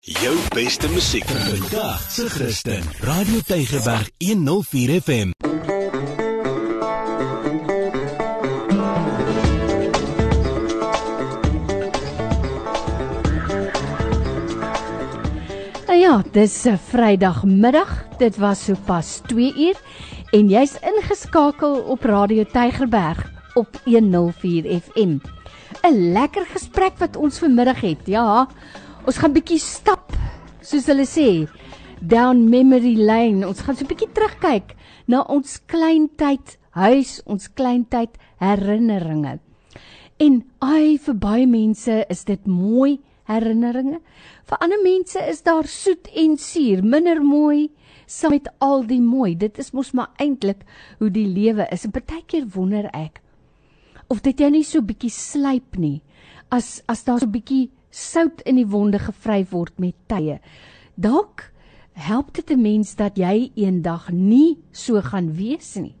Jou beste musiek vandag se Christen. Radio Tygerberg 104 FM. Nou ja, dis 'n Vrydagmiddag. Dit was sopas 2 uur en jy's ingeskakel op Radio Tygerberg op 104 FM. 'n Lekker gesprek wat ons vanmiddag het. Ja, ons gaan bietjie stap, soos hulle sê, down memory lane. Ons gaan so 'n bietjie terugkyk na ons kleintyd huis, ons kleintyd herinneringe. En ai vir baie mense is dit mooi herinneringe. Vir ander mense is daar soet en suur, minder mooi saam met al die mooi. Dit is mos maar eintlik hoe die lewe is. En partykeer wonder ek of dit jou nie so bietjie slyp nie as as daar so bietjie sout in die wonde gevryf word met tye. Dalk help dit 'n mens dat jy eendag nie so gaan wees nie.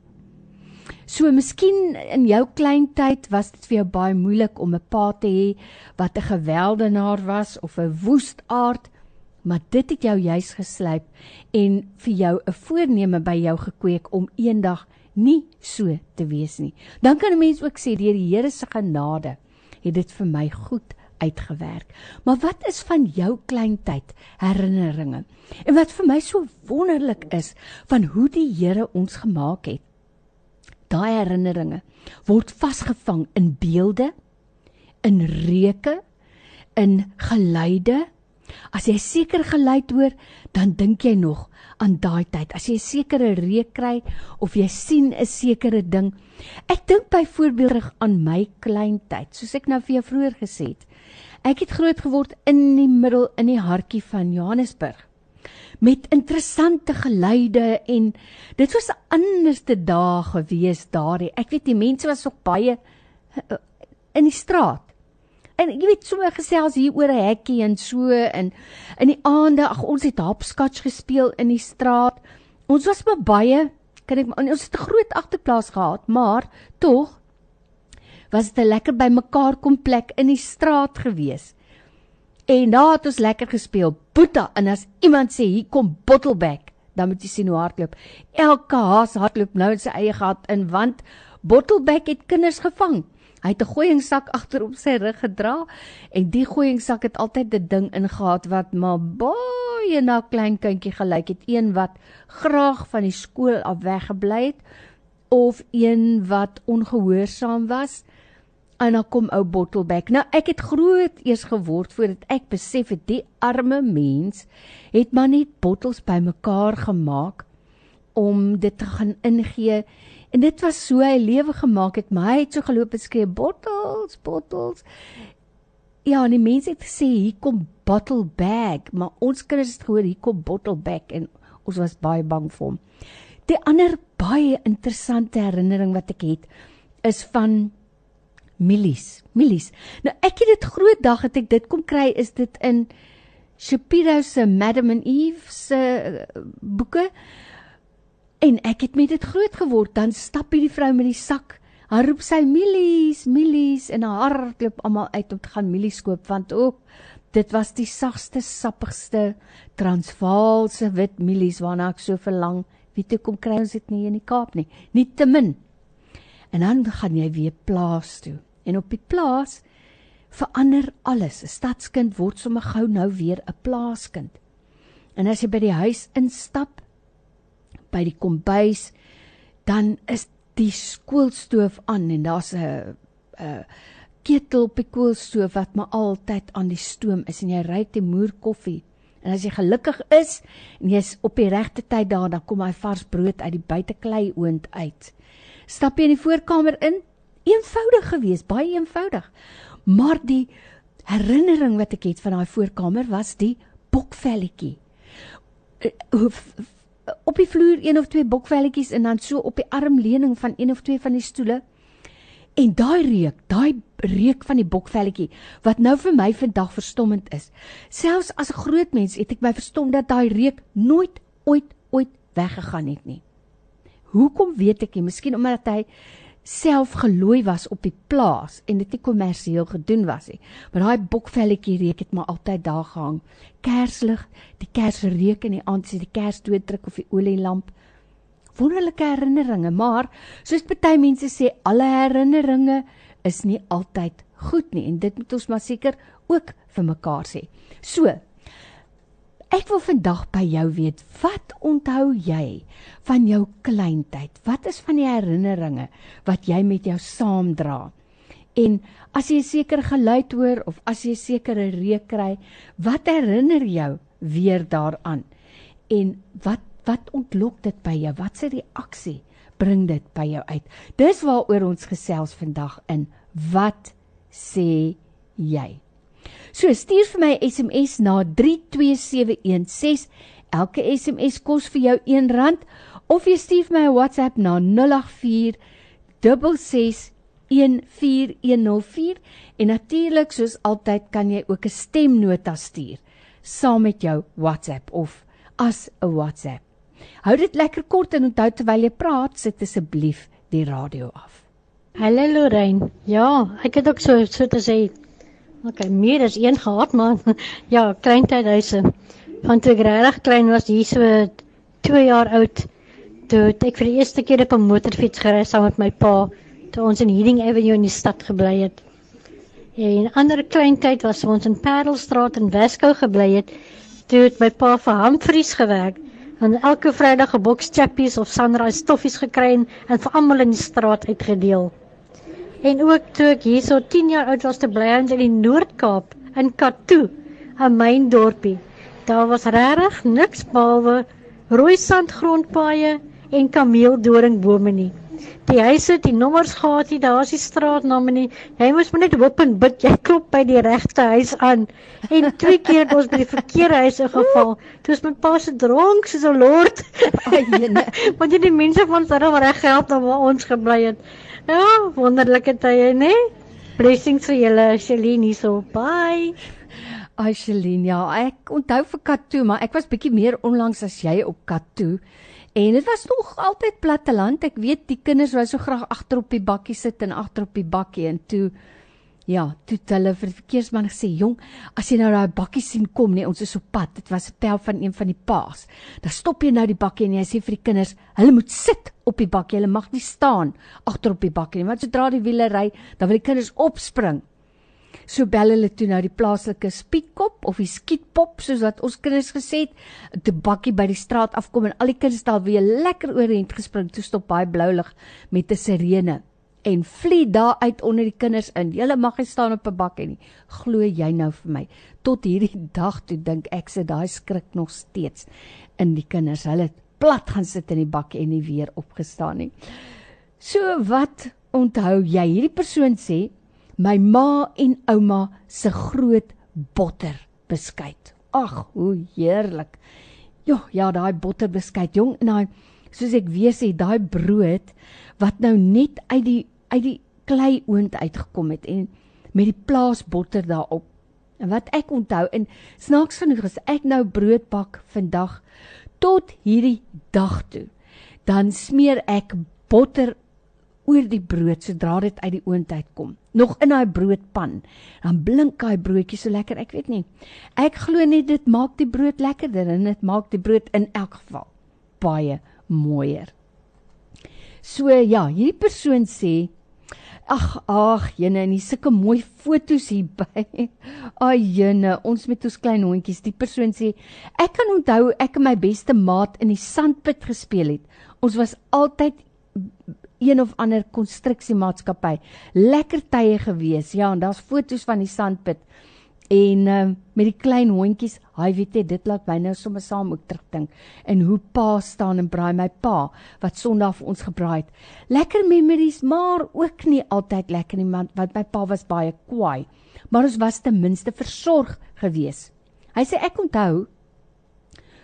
So miskien in jou kleintyd was dit vir jou baie moeilik om 'n pa te hê wat 'n geweldenaar was of 'n woestaard, maar dit het jou juis geslyp en vir jou 'n voorneme by jou gekweek om eendag nie so te wees nie. Dan kan 'n mens ook sê deur die Here se genade het dit vir my goed uitgewerk. Maar wat is van jou kleintyd herinneringe? En wat vir my so wonderlik is van hoe die Here ons gemaak het daai herinneringe word vasgevang in beelde, in reuke, in geluide. As jy seker geluid hoor, dan dink jy nog aan daai tyd. As jy 'n sekere reuk kry of jy sien 'n sekere ding. Ek dink byvoorbeeld aan my kleintyd, soos ek nou vir jou vroeër gesê het. Ek het groot geword in die middel in die hartjie van Johannesburg met interessante geluide en dit was anderste dae gewees daardie. Ek weet die mense was ook baie uh, in die straat. En jy weet sommer gesels hier oor 'n hekkie en so en in die aande, ag ons het hopscotch gespeel in die straat. Ons was maar baie, kan ek ons het 'n groot agterplaas gehad, maar tog was dit 'n lekker bymekaar kom plek in die straat gewees. En daar het ons lekker gespeel. Boeta en as iemand sê hier kom Bottleback, dan moet jy sien hoe hardloop. Elke haas hardloop nou in sy eie gat in want Bottleback het kinders gevang. Hy het 'n gooiingsak agter op sy rug gedra en die gooiingsak het altyd 'n ding ingehaat wat maar baie na klein kindjie gelyk het. Een wat graag van die skool af weggebly het of een wat ongehoorsaam was en dan kom ou Bottleback. Nou ek het groot eers geword voordat ek besef het die arme mens het maar net bottels bymekaar gemaak om dit te gaan ingee. En dit was so hy lewe gemaak het, maar hy het so geloop en skree bottels, bottels. Ja, en die mense het gesê hier kom Bottlebag, maar ons kinders het gehoor hier kom Bottleback en ons was baie bang vir hom. Die ander baie interessante herinnering wat ek het is van Milies, Milies. Nou ek het dit groot dag het ek dit kom kry is dit in Shapiro se Madam and Eve se uh, boeke. En ek het met dit groot geword. Dan stap hierdie vrou met die sak. Haar roep sy Milies, Milies en haar hardloop almal uit om te gaan Milies koop want o, dit was die sagste, sappigste Transvaalse wit Milies waarna ek so verlang. Wie toe kom kry ons dit nie in die Kaap nie. Nie te min. En dan gaan jy weer plaas toe. En op die plaas verander alles. 'n Stadskind word sommer gou nou weer 'n plaaskind. En as jy by die huis instap, by die kombuis, dan is die skoolstoof aan en daar's 'n 'n ketel op die koolstoof wat maar altyd aan die stoom is en jy ry te moer koffie. En as jy gelukkig is en jy's op die regte tyd daar, dan kom hy vars brood uit die buiteklei oond uit. Stap jy in die voorkamer in, eenvoudig geweest, baie eenvoudig. Maar die herinnering wat ek het van daai voorkamer was die bokvelletjie. Op die vloer een of twee bokvelletjies en dan so op die armleuning van een of twee van die stoele. En daai reuk, daai reuk van die bokvelletjie wat nou vir my vandag verstommend is. Selfs as 'n groot mens het ek my verstom dat daai reuk nooit ooit ooit weggegaan het nie. Hoekom weet ek nie? Miskien omdat hy self gelooi was op die plaas en dit nie kommersieel gedoen was nie. Maar daai bokvelletjie reuk het maar altyd daar gehang. Kerslig, die kersreuk in die aand jy die kers doodruk of die olielamp. Wonderlike herinneringe, maar soos baie mense sê, alle herinneringe is nie altyd goed nie en dit moet ons maar seker ook vir mekaar sê. So, Ek wil vandag by jou weet, wat onthou jy van jou kleintyd? Wat is van die herinneringe wat jy met jou saamdra? En as jy 'n sekere geluid hoor of as jy 'n sekere reuk kry, wat herinner jou weer daaraan? En wat wat ontlok dit by jou? Wat se reaksie bring dit by jou uit? Dis waaroor ons gesels vandag in. Wat sê jy? So stuur vir my SMS na 32716. Elke SMS kos vir jou R1 of jy stuur vir my 'n WhatsApp na 084 6614104 en natuurlik soos altyd kan jy ook 'n stemnota stuur saam met jou WhatsApp of as 'n WhatsApp. Hou dit lekker kort en onthou terwyl jy praat, sit asseblief die radio af. Hallo Lorraine. Ja, ek het ook so so te sê Ok, meer as een gehad, maar ja, kleintydhuise. Want toe ek regtig klein was, hier so 2 jaar oud, toe ek vir die eerste keer op 'n motorfiets gery saam met my pa, toe ons in Heading Avenue in die stad gebly het. En 'n ander kleintyd was ons in Parelstraat in Weskou gebly het, toe het my pa vir Humphries gewerk en elke Vrydag 'n boks chappies of sunrise toffies gekry en vir almal in die straat uitgedeel. En ook toe ek hierso 10 jaar oud was te bly in die Noord-Kaap in Katoo, 'n myn dorpie. Daar was regtig niks behalwe rooi sandgrondpaaie en kameeldoringbome nie. Die huise het die nommers gehad, hier daar is die straatname nie. Jy moes maar net hoop en bid jy klop by die regte huis aan. En twee keer het ons by die verkeerde huise geval. Toe is my pa se dronk soos 'n lord. Want jy die mense van Sarah reg help na waar ons gebly het. Ja, wonderlike tye, né? Blessings vir julle, Celine hierso. Bye. Ai Celine, ja, ek onthou vir Katoo, maar ek was bietjie meer onlangs as jy op Katoo. En dit was nog altyd platteland. Ek weet die kinders wou so graag agter op die bakkie sit en agter op die bakkie en toe Ja, toe hulle vir die verkeersman gesê, "Jong, as jy nou daai bakkie sien kom, nee, ons is op pad." Dit was 'n pel van een van die paas. Dan stop jy nou die bakkie en jy sê vir die kinders, "Hulle moet sit op die bakkie. Hulle mag nie staan agter op die bakkie nie, want sodra die wiele ry, dan wil die kinders opspring." So bel hulle toe nou die plaaslike spietkop of die skietpop soos wat ons kinders gesê het, die bakkie by die straat afkom en al die kinders daar weer lekker oorheen gespring toe stop baie blou lig met 'n sirene en vlie daar uit onder die kinders in. Julle mag nie staan op 'n bakkie nie. Glo jy nou vir my? Tot hierdie dag toe dink ek se daai skrik nog steeds in die kinders. Hulle het plat gaan sit in die bakkie en nie weer opgestaan nie. So wat onthou jy? Hierdie persoon sê my ma en ouma se groot botter beskuit. Ag, hoe heerlik. Ja, ja, daai botter beskuit, jong, en daai soos ek weer sê, daai brood wat nou net uit die uit die klei oond uitgekom het en met die plaasbotter daarop. En wat ek onthou en snaaks genoeg as ek nou brood bak vandag tot hierdie dag toe, dan smeer ek botter oor die brood sodra dit uit die oond uitkom. Nog in daai broodpan. Dan blink daai broodjie so lekker, ek weet nie. Ek glo net dit maak die brood lekkerder en dit maak die brood in elk geval baie mooier. So ja, hierdie persoon sê Ag, ag, jene, en hier's sulke mooi fotos hier by. Ai, jene, ons met ons klein hondjies. Die persoon sê, ek kan onthou ek en my beste maat in die sandpit gespeel het. Ons was altyd een of ander konstruksiemaatskappy. Lekker tye gewees. Ja, en daar's fotos van die sandpit. En uh, met die klein hondjies, hy weet jy, dit laat my nou sommer saam ook terugdink. En hoe pa staan en braai my pa wat Sondag vir ons gebraai het. Lekker memories, maar ook nie altyd lekker nie, want my pa was baie kwaai. Maar ons was ten minste versorg gewees. Hy sê ek onthou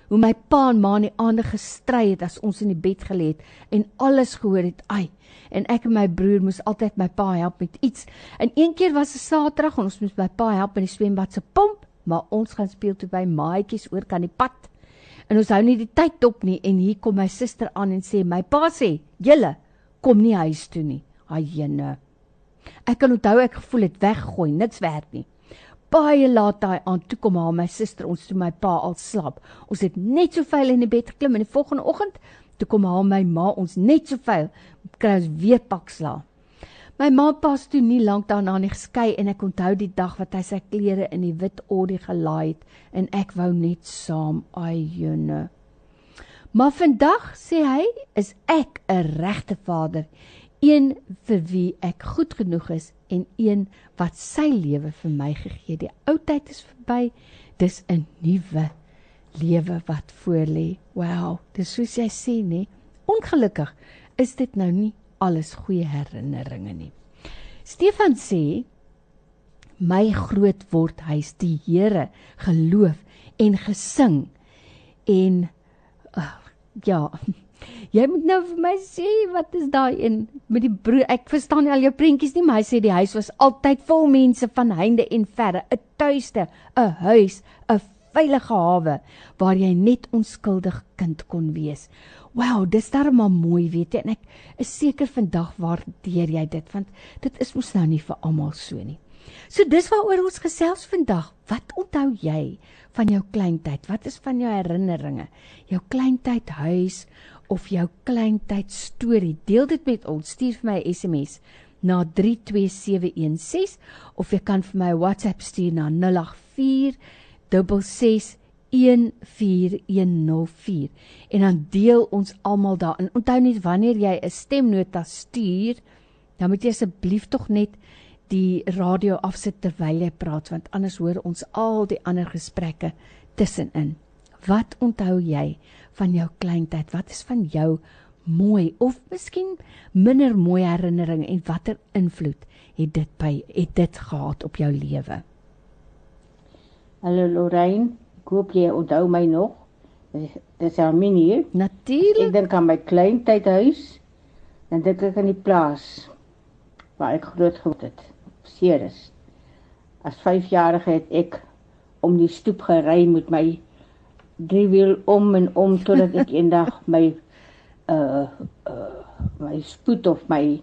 hoe my pa en ma in die aande gestry het as ons in die bed gelê het en alles gehoor het. Ai, en ek en my broer moes altyd my pa help met iets. En een keer was 'n Saterdag en ons moes my pa help met die swembad se pomp, maar ons gaan speel toe by maatjies oor kan die pad. En ons hou nie die tyd op nie en hier kom my suster aan en sê my pa sê, "Julle kom nie huis toe nie." Hyene. Ek kan onthou ek gevoel het weggooi, niks werd nie. Baie laat daai aan toe kom haar my suster ons toe my pa al slaap. Ons het net so vuil in die bed geklim en die volgende oggend toe kom haar my ma ons net so vuil kry ons weer pak slaap. My ma pas toe nie lank daarna nie geskei en ek onthou die dag wat hy sy klere in die wit Audi gelaai het en ek wou net saam ai jene. Maar vandag sê hy is ek 'n regte vader, een vir wie ek goed genoeg is en een wat sy lewe vir my gegee. Die ou tyd is verby. Dis 'n nuwe lewe wat voorlê. Wow, dis soos jy sê nê. Ongelukkig is dit nou nie alles goeie herinneringe nie. Stefan sê my groot word huis die Here geloof en gesing en uh, ja jy moet nou vir my sê wat is daai een met die broer ek verstaan nie al jou prentjies nie maar hy sê die huis was altyd vol mense van heinde en verre 'n tuiste 'n huis 'n veilige hawe waar jy net onskuldig kind kon wees. Wow, dis darem maar mooi, weet jy, en ek is seker vandag waardeer jy dit want dit is mos nou nie vir almal so nie. So dis waaroor ons gesels vandag. Wat onthou jy van jou kleintyd? Wat is van jou herinneringe? Jou kleintyd huis of jou kleintyd storie? Deel dit met ons. Stuur vir my 'n SMS na 32716 of jy kan vir my 'n WhatsApp stuur na 084 0616141104 en dan deel ons almal daarin. Onthou net wanneer jy 'n stemnota stuur, dan moet jy asseblief tog net die radio afsit terwyl jy praat want anders hoor ons al die ander gesprekke tussenin. Wat onthou jy van jou kleintyd? Wat is van jou mooi of miskien minder mooi herinneringe en watter invloed het dit by het dit gehad op jou lewe? Hallo Lorraine, ek hoop jy onthou my nog. Dis Hermine hier. Natuurlik. Ek dink aan my kleintydhuis. Dan dink ek aan die plaas waar ek groot geword het. Ceres. As 5-jarige het ek om die stoep gery met my driewiel om en om totdat ek eendag my uh uh my spoed of my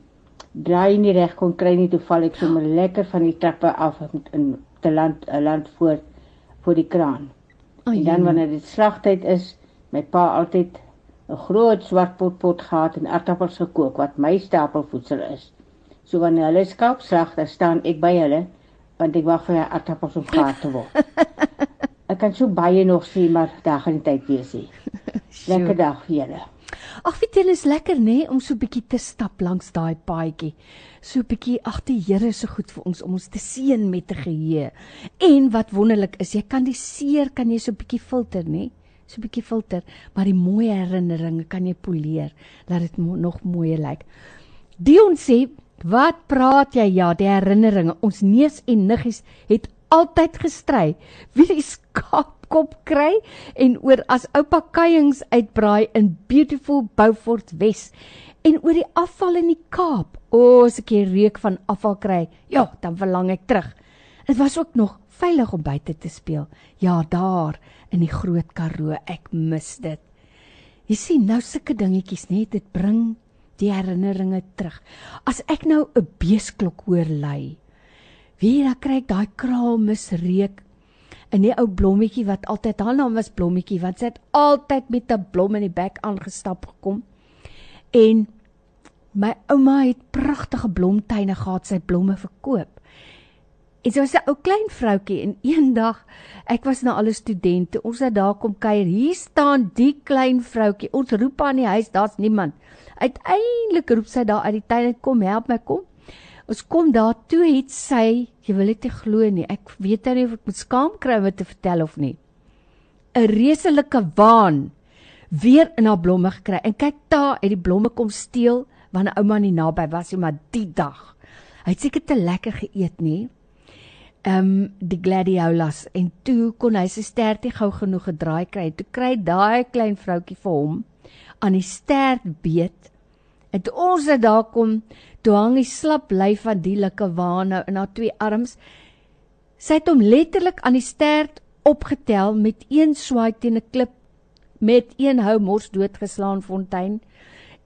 draai nie reg kon kry nie toe val ek sommer lekker van die trappe af in te land 'n land voort voor die kraan. Oh, en dan wanneer dit slagtyd is, my pa altyd 'n groot swart potpot gehad en aardappels gekook wat my stapelvoedsel is. So wanneer hulle skaapslag, dan staan ek by hulle want ek wag vir die aardappels om gaar te word. kan so baie nog sien, maar daar gaan die tyd wees hier. Lekker dag vir julle. Ag, jy, is lekker nê om so 'n bietjie te stap langs daai paadjie. So 'n bietjie ag die Here is so goed vir ons om ons te seën met te geheue. En wat wonderlik is, jy kan die seer kan jy so 'n bietjie filter nê? So 'n bietjie filter, maar die mooi herinneringe kan jy poleer dat dit mo nog mooier lyk. Dion sê, "Wat praat jy? Ja, die herinneringe. Ons neus en niggies het altyd gestry. Wie die skaap kop kry en oor as oupa kuiings uitbraai in beautiful Beaufort Wes en oor die afval in die Kaap. O, oh, as ek die reuk van afval kry, ja, dan verlang ek terug. Dit was ook nog veilig om buite te speel. Ja, daar in die Groot Karoo, ek mis dit. Jy sien nou sulke dingetjies net dit bring die herinneringe terug. As ek nou 'n beesklok hoor lui, wie dan kry ek daai kraal misreuk in die ou blommetjie wat altyd haar naam was blommetjie want sy altyd met 'n blom in die bek aangestap gekom. En my ouma het pragtige blomtuine gehad, sy blomme verkoop. En sy was 'n ou klein vroutjie en eendag ek was na alle studente, ons het daar kom kuier. Hier staan die klein vroutjie. Ons roep aan die huis, daar's niemand. Uiteindelik roep sy daar uit die tuin, "Kom help my, kom." Ons kom daar toe het sy, jy wil dit nie glo nie. Ek weet nou nie of ek moet skaam kry om dit te vertel of nie. 'n Reselike waan weer in haar blomme gekry. En kyk daar, het die blomme kom steel wanneer ouma nie naby was nie, maar die dag. Hy het seker te lekker geëet, nê? Ehm um, die gladiolas en toe kon hy sy stert nie gou genoeg gedraai kry. Toe kry daai klein vroutjie vir hom aan die stert beet. En toe ons daar kom, Toe hang die slap lyf van die nou in haar twee arms. Sy het hom letterlik aan die stert opgetel met een swaai teen 'n klip met een hou mors doodgeslaan fontein.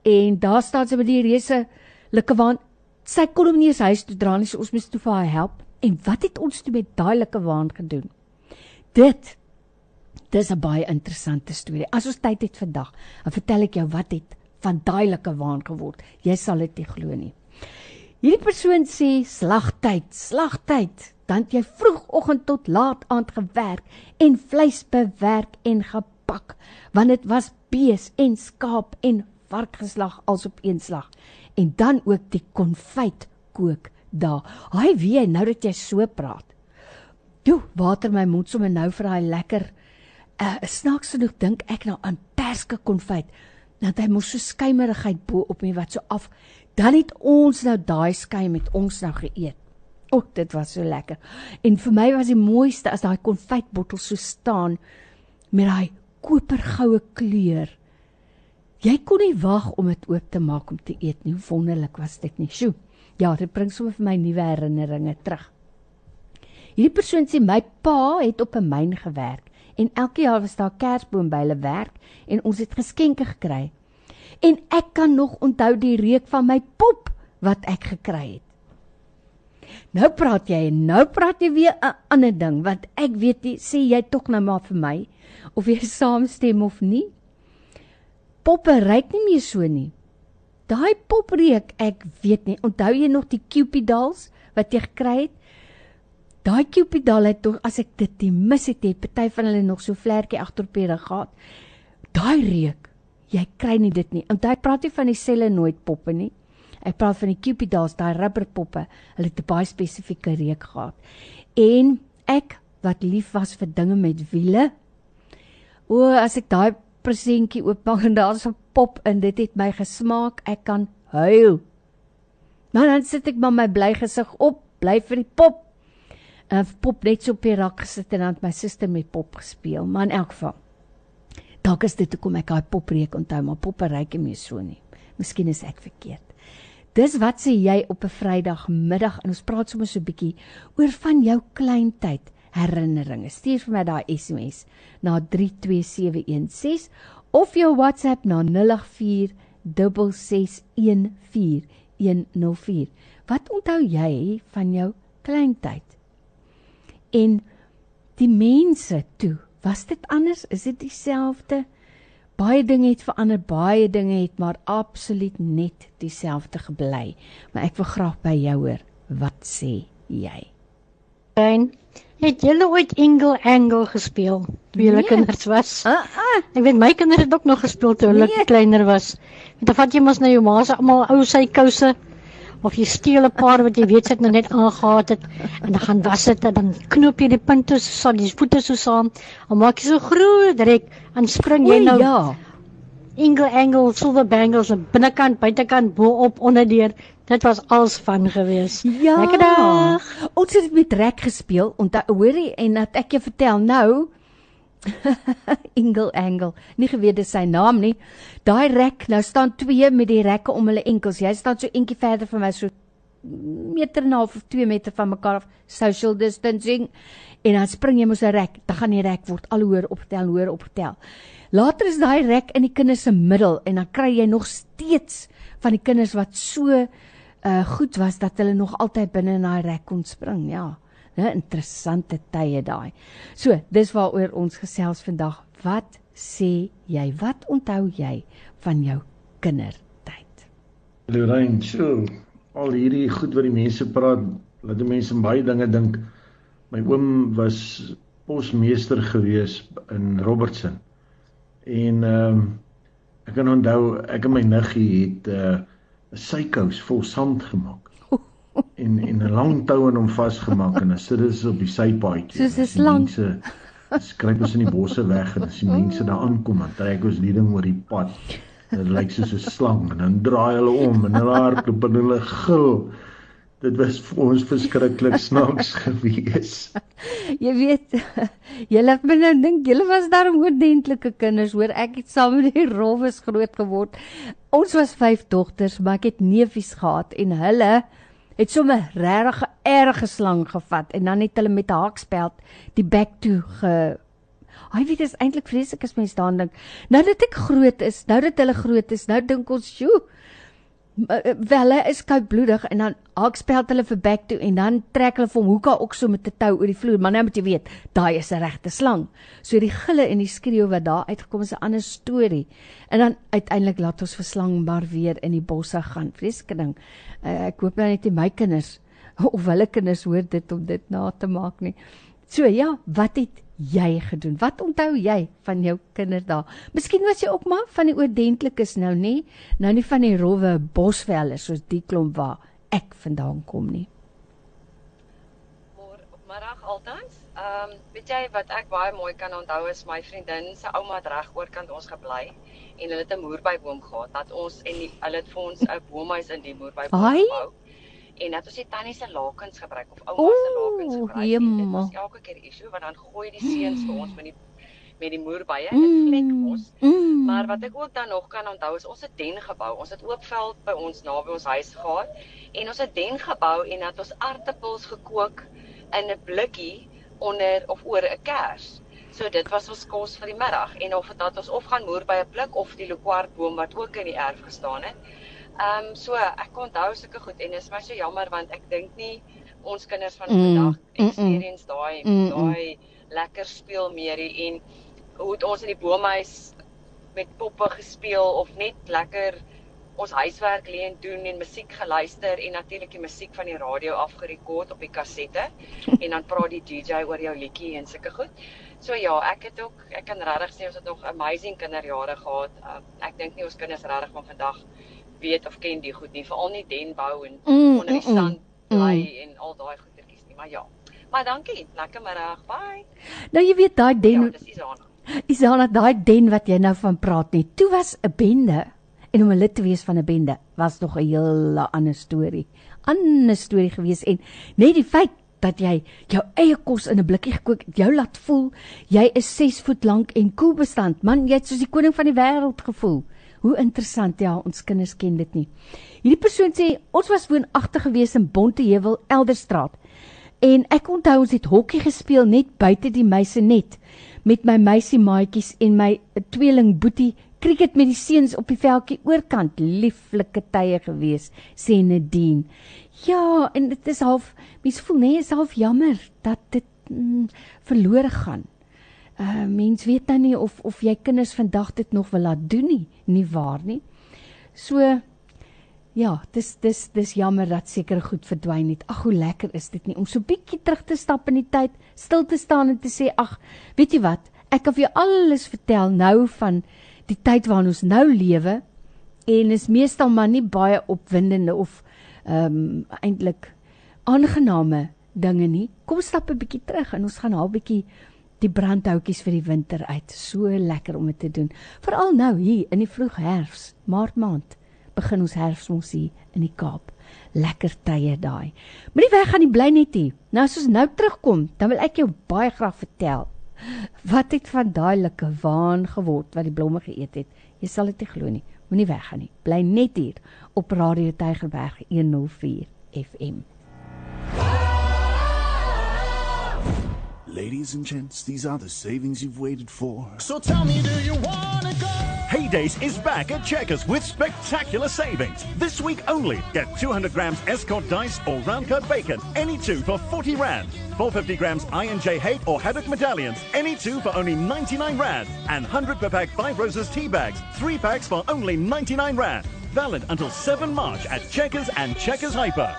En daar staan sy met die reuse likke waan sy kon hom nie eens huis toe dra nie, so ons moes toe vir haar help. En wat het ons toe met daai waan gedoen? Dit dis 'n baie interessante storie. As ons tyd het vandag, dan vertel ek jou wat het van daai lekker waan geword. Jy sal dit nie glo nie. Hierdie persoon sê slagtyd, slagtyd. Dan het jy vroegoggend tot laat aand gewerk en vleis bewerk en gepak, want dit was bees en skaap en vark geslag als op een slag. En dan ook die konfyt kook daar. Haai wie nou dat jy so praat. Toe, water my mond sommer nou vir daai lekker uh snaaks genoeg dink ek nou aan perske konfyt. Dat hy mos so skuimerigheid bo op my wat so af. Dan het ons nou daai skei met ons nou geëet. O, dit was so lekker. En vir my was die mooiste as daai konfytbottel so staan met daai kopergoue kleur. Jy kon nie wag om dit oop te maak om te eet nie. Wonderlik was dit nie. Sjoe. Ja, dit bring sommer vir my nuwe herinneringe terug. Hierdie persoon sê my pa het op 'n myn gewerk en elke jaar was daar kersboom by hulle werk en ons het geskenke gekry. En ek kan nog onthou die reuk van my pop wat ek gekry het. Nou praat jy en nou praat jy weer 'n ander ding wat ek weet nie sê jy tog nou maar vir my of jy saamstem of nie. Poppe ryk nie meer so nie. Daai popreuk, ek weet nie, onthou jy nog die Cupidals wat jy gekry het? Daai Cupidal het tog as ek dit nie mis het, het party van hulle nog so vlekkie agter op die rug gehad. Daai reuk, jy kry nie dit nie. Onthou praat jy van die selle nooit poppe nie. Ek praat van die Cupidals, daai rubberpoppe. Hulle het 'n baie spesifieke reuk gehad. En ek wat lief was vir dinge met wiele. O, as ek daai presentjie oopmaak en daar's 'n pop in, dit het my gesmaak. Ek kan huil. Maar dan sit ek maar my bly gesig op, bly vir die pop. 'n Pop net so op die rak gesit en dan my suster met pop gespeel. Maar in elk geval. Dalk is dit hoekom ek daai popreuk onthou, maar poppe ryk nie meer so nie. Miskien is ek verkeerd. Dis wat sê jy op 'n Vrydagmiddag en ons praat sommer so 'n bietjie oor van jou kleintyd herinneringe. Stuur vir my daai SMS na 32716 of jou WhatsApp na 0846614104. Wat onthou jy van jou kleintyd? En die mense toe, was dit anders? Is dit dieselfde? Baie dinge het verander, baie dinge het maar absoluut net dieselfde gebly. Maar ek wil graag by jou hoor. Wat sê jy? Rein, het julle ooit Angle Angle gespeel toe julle Nee. kinders was? Ah, ah, Ek weet my kinders het ook nog gespeel toe hulle Nee. kleiner was. Want dan vat jy mos nou jou ma se almal ou sy kouse of jy steel 'n paar wat jy weet sy het nog net aangehaat het en dan gaan was dit en dan knoop jy die punte so saam, die voete so saam. Dan maak jy so groot rek en spring jy nou ja. Angle Angle silver bangles aan binnekant, buitekant, bo-op, onderdeur. Dit was als van gewees. Ja. Lekker dag. Ons het met rek gespeel. Onthou hoorie en dat ek jou vertel nou Ingle Angle. Nie geweet dis sy naam nie. Daai rek, nou staan twee met die rekke om hulle enkels. Jy staan so eentjie verder van my so meter en 'n half of 2 meter van mekaar af social distancing en dan spring jy mos 'n rek dan gaan die rek word al hoër opgetel hoër opgetel later is daai rek in die kinders se middel en dan kry jy nog steeds van die kinders wat so uh goed was dat hulle nog altyd binne in daai rek kon spring ja 'n interessante tye daai so dis waaroor ons gesels vandag wat sê jy wat onthou jy van jou kindertyd Lorraine, so al hierdie goed wat die mense praat, laat die mense baie dinge dink. My oom was posmeester gewees in Robertson. En ehm um, ek kan onthou ek en my niggie het 'n uh, sykous vol sand gemaak. En en 'n lang tou aan hom vasgemaak en dan sit dit op die sypaadjie. Soos 'n slang. Mense skryp ons in die bosse weg en as die mense daar aankom, dan trek ons die ding oor die pad. Dit lyk soos 'n slang en dan draai hulle om en hulle hardloop en hulle gil. Dit was vir ons verskriklik snaaks gewees. Jy weet, julle laat my nou dink, julle was daarom ordentlike kinders, hoor. Ek het saam met die rowes groot geword. Ons was vyf dogters, maar ek het neefies gehad en hulle het sommer regtig 'n erge slang gevat en dan het hulle met 'n haakspeld die bek toe ge Hy weet dit is eintlik vreeslik as mens daaraan dink. Nou dat ek groot is, nou dat hulle groot is, nou dink ons, "Sjoe, uh, wel hy is koudbloedig en dan hakspeld hulle vir back toe en dan trek hulle vir hom hoeka ook so met 'n tou oor die vloer. Maar nou moet jy weet daai is 'n regte slang. So die gille en die skreeu wat daar uitgekom is 'n ander storie. En dan uiteindelik laat ons vir slang maar weer in die bosse gaan. Vreeslike ding. Uh, ek hoop nou net nie my kinders of hulle kinders hoor dit om dit na te maak nie so ja wat het jy gedoen? Wat onthou jy van jou kinderdae? Miskien was jy ook maar van die oordentlikes nou nie, nou nie van die rowwe bosvelle soos die klomp waar ek vandaan kom nie. Middag altans. Ehm um, weet jy wat ek baie mooi kan onthou is my vriendin se ouma het reg oorkant ons gebly en hulle het 'n moerbyboom gehad dat ons en die, hulle het vir ons 'n boomhuis in die moerbyboom gebou en dat ons die tannie se lakens gebruik of ouma se lakens gebruik. Dit was elke keer issue want dan gooi die seuns vir ons met die met die moerbye en dit vlek ons. Mm. Maar wat ek ook dan nog kan onthou is ons het den gebou. Ons het oopveld by ons naby ons huis gehad en ons het den gebou en dat ons aartappels gekook in 'n blikkie onder of oor 'n kers. So dit was ons kos vir die middag en of dit dat ons of gaan moer by 'n blik of die lokwartboom wat ook in die erf gestaan het. Ehm um, so ek onthou sulke goed en is my so jammer want ek dink nie ons kinders van vandag mm, experience mm, daai mm, daai lekker speel meer en hoe het ons in die boomhuis met poppe gespeel of net lekker ons huiswerk lê en doen en musiek geluister en natuurlik die musiek van die radio afgerekord op die kassette en dan praat die DJ oor jou liedjie en sulke goed. So ja, ek het ook ek kan regtig sê ons het nog amazing kinderjare gehad. Uh, ek dink nie ons kinders regtig van vandag weet of ken die goed nie, veral nie den bou en mm, onder die mm, sand mm, bly mm. en al daai goedertjies nie, maar ja. Maar dankie, lekker middag. Bye. Nou jy weet daai den Ja, dis Isana. Isana, daai den wat jy nou van praat nie. Toe was 'n bende en om 'n lid te wees van 'n bende was nog 'n hele ander storie. Ander storie gewees en net die feit dat jy jou eie kos in 'n blikkie gekook het, jou laat voel jy is 6 voet lank en koelbestand. Man, jy het soos die koning van die wêreld gevoel. Hoe interessant, ja, ons kinders ken dit nie. Hierdie persoon sê ons was woonagtig gewees in Bonteheuwel, Elderstraat. En ek onthou ons het hokkie gespeel net buite die meise net met my meisie maatjies en my tweeling Boetie krieket met die seuns op die veldjie oorkant. Lieflike tye gewees, sê Nadine. Ja, en dit is half mens voel net is half jammer dat dit mm, verlore gaan uh mens weet nou nie of of jy kinders vandag dit nog wil laat doen nie, nie waar nie. So ja, dis dis dis jammer dat seker goed verdwyn het. Ag hoe lekker is dit nie om so bietjie terug te stap in die tyd, stil te staan en te sê ag, weet jy wat? Ek kan vir jou alles vertel nou van die tyd waarin ons nou lewe en is meestal maar nie baie opwindende of ehm um, eintlik aangename dinge nie. Kom stap 'n bietjie terug en ons gaan haar bietjie die brandhoutjies vir die winter uit. So lekker om dit te doen. Veral nou hier in die vroeg herfs, maart maand, begin ons herfsmos hier in die Kaap. Lekker tye daai. Moenie weg gaan nie, bly net hier. Nou as ons nou terugkom, dan wil ek jou baie graag vertel wat het van daai lekker waan geword wat die blomme geëet het. Jy sal dit nie glo nie. Moenie weg gaan nie. Bly net hier op Radio Tygerberg 104 FM. Ladies and gents, these are the savings you've waited for. So tell me, do you wanna go? Heydays is back at Checkers with spectacular savings. This week only, get 200 grams Escort Dice or Round Cut Bacon, any two for 40 Rand. 450 grams I&J Hate or Haddock Medallions, any two for only 99 Rand. And 100 per pack 5 Roses tea bags, 3 packs for only 99 Rand. Valid until 7 March at Checkers and Checkers Hyper.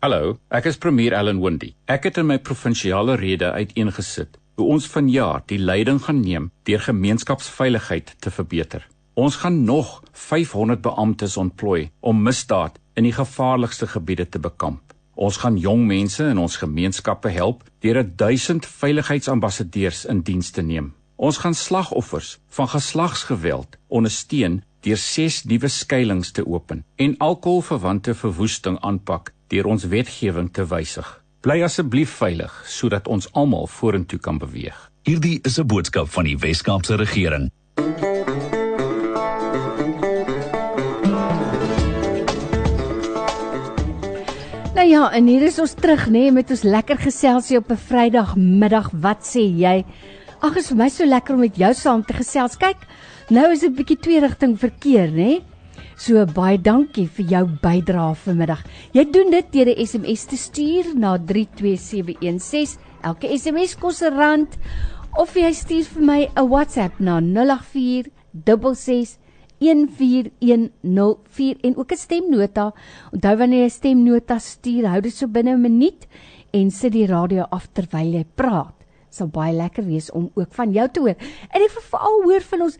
Hallo, ek is premier Allan Windy. Ek het in my provinsiale rede uiteengesit hoe ons vanjaar die leiding gaan neem deur gemeenskapsveiligheid te verbeter. Ons gaan nog 500 beamptes ontplooi om misdaad in die gevaarlikste gebiede te bekamp. Ons gaan jong mense in ons gemeenskappe help deur 1000 veiligheidsambassadeurs in diens te neem. Ons gaan slagoffers van geslagsgeweld ondersteun deur 6 nuwe skuilings te open en alkoholverwante verwoesting aanpak deur ons wetgewing te wysig. Bly asseblief veilig sodat ons almal vorentoe kan beweeg. Hierdie is 'n boodskap van die Wes-Kaapse regering. Nou ja, en hier is ons terug nê nee, met ons lekker geselsie op 'n Vrydagmiddag. Wat sê jy? Ag, is vir my so lekker om met jou saam te gesels. Kyk, nou is dit 'n bietjie twee rigting verkeer, nê? Nee? So baie dankie vir jou bydrae vanmiddag. Jy doen dit deur 'n SMS te stuur na 32716. Elke SMS kos 'n rand of jy stuur vir my 'n WhatsApp na 084 66 14104 en ook 'n stemnota. Onthou wanneer jy 'n stemnota stuur, hou dit so binne 'n minuut en sit die radio af terwyl jy praat. Sal baie lekker wees om ook van jou te hoor. En ek veral hoor van ons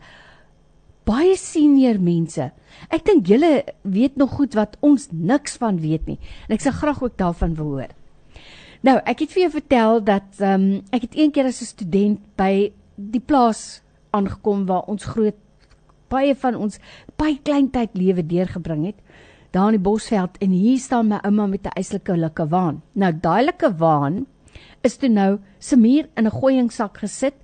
baie senior mense. Ek dink julle weet nog goed wat ons niks van weet nie. En ek sal graag ook daarvan wil hoor. Nou, ek het vir jou vertel dat ehm um, ek het een keer as 'n student by die plaas aangekom waar ons groot baie van ons baie klein tyd lewe deurgebring het daar in die Bosveld en hier staan my ouma met 'n eislike likke waan. Nou daai likke waan is toe nou se muur in 'n gooiingsak gesit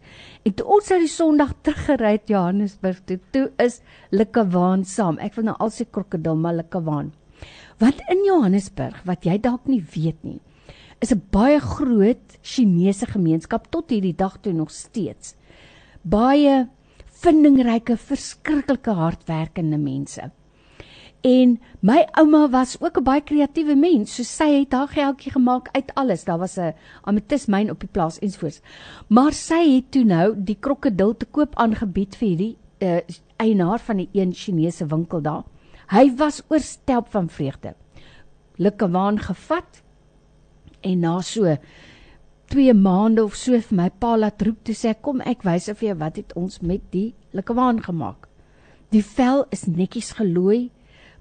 en toe ons uit die Sondag teruggery het Johannesburg toe, toe is likke waan saam. Ek wil nou al sê krokodil maar likke waan. Want in Johannesburg wat jy dalk nie weet nie, is 'n baie groot Chinese gemeenskap tot hierdie dag toe nog steeds. Baie vindingryke, verskriklike hardwerkende mense. En my ouma was ook 'n baie kreatiewe mens. So sy het haar geldjie gemaak uit alles. Daar was 'n ametismyn op die plaas ensvoorts. Maar sy het toe nou die krokodil te koop aangebied vir hierdie uh, eienaar van die een Chinese winkel daar. Hy was oorstelp van vreugde. Lukke waan gevat en na so 2 maande of so vir my pa laat roep toe sê kom ek wys vir jou wat het ons met die likkewaan gemaak. Die vel is netjies gelooi,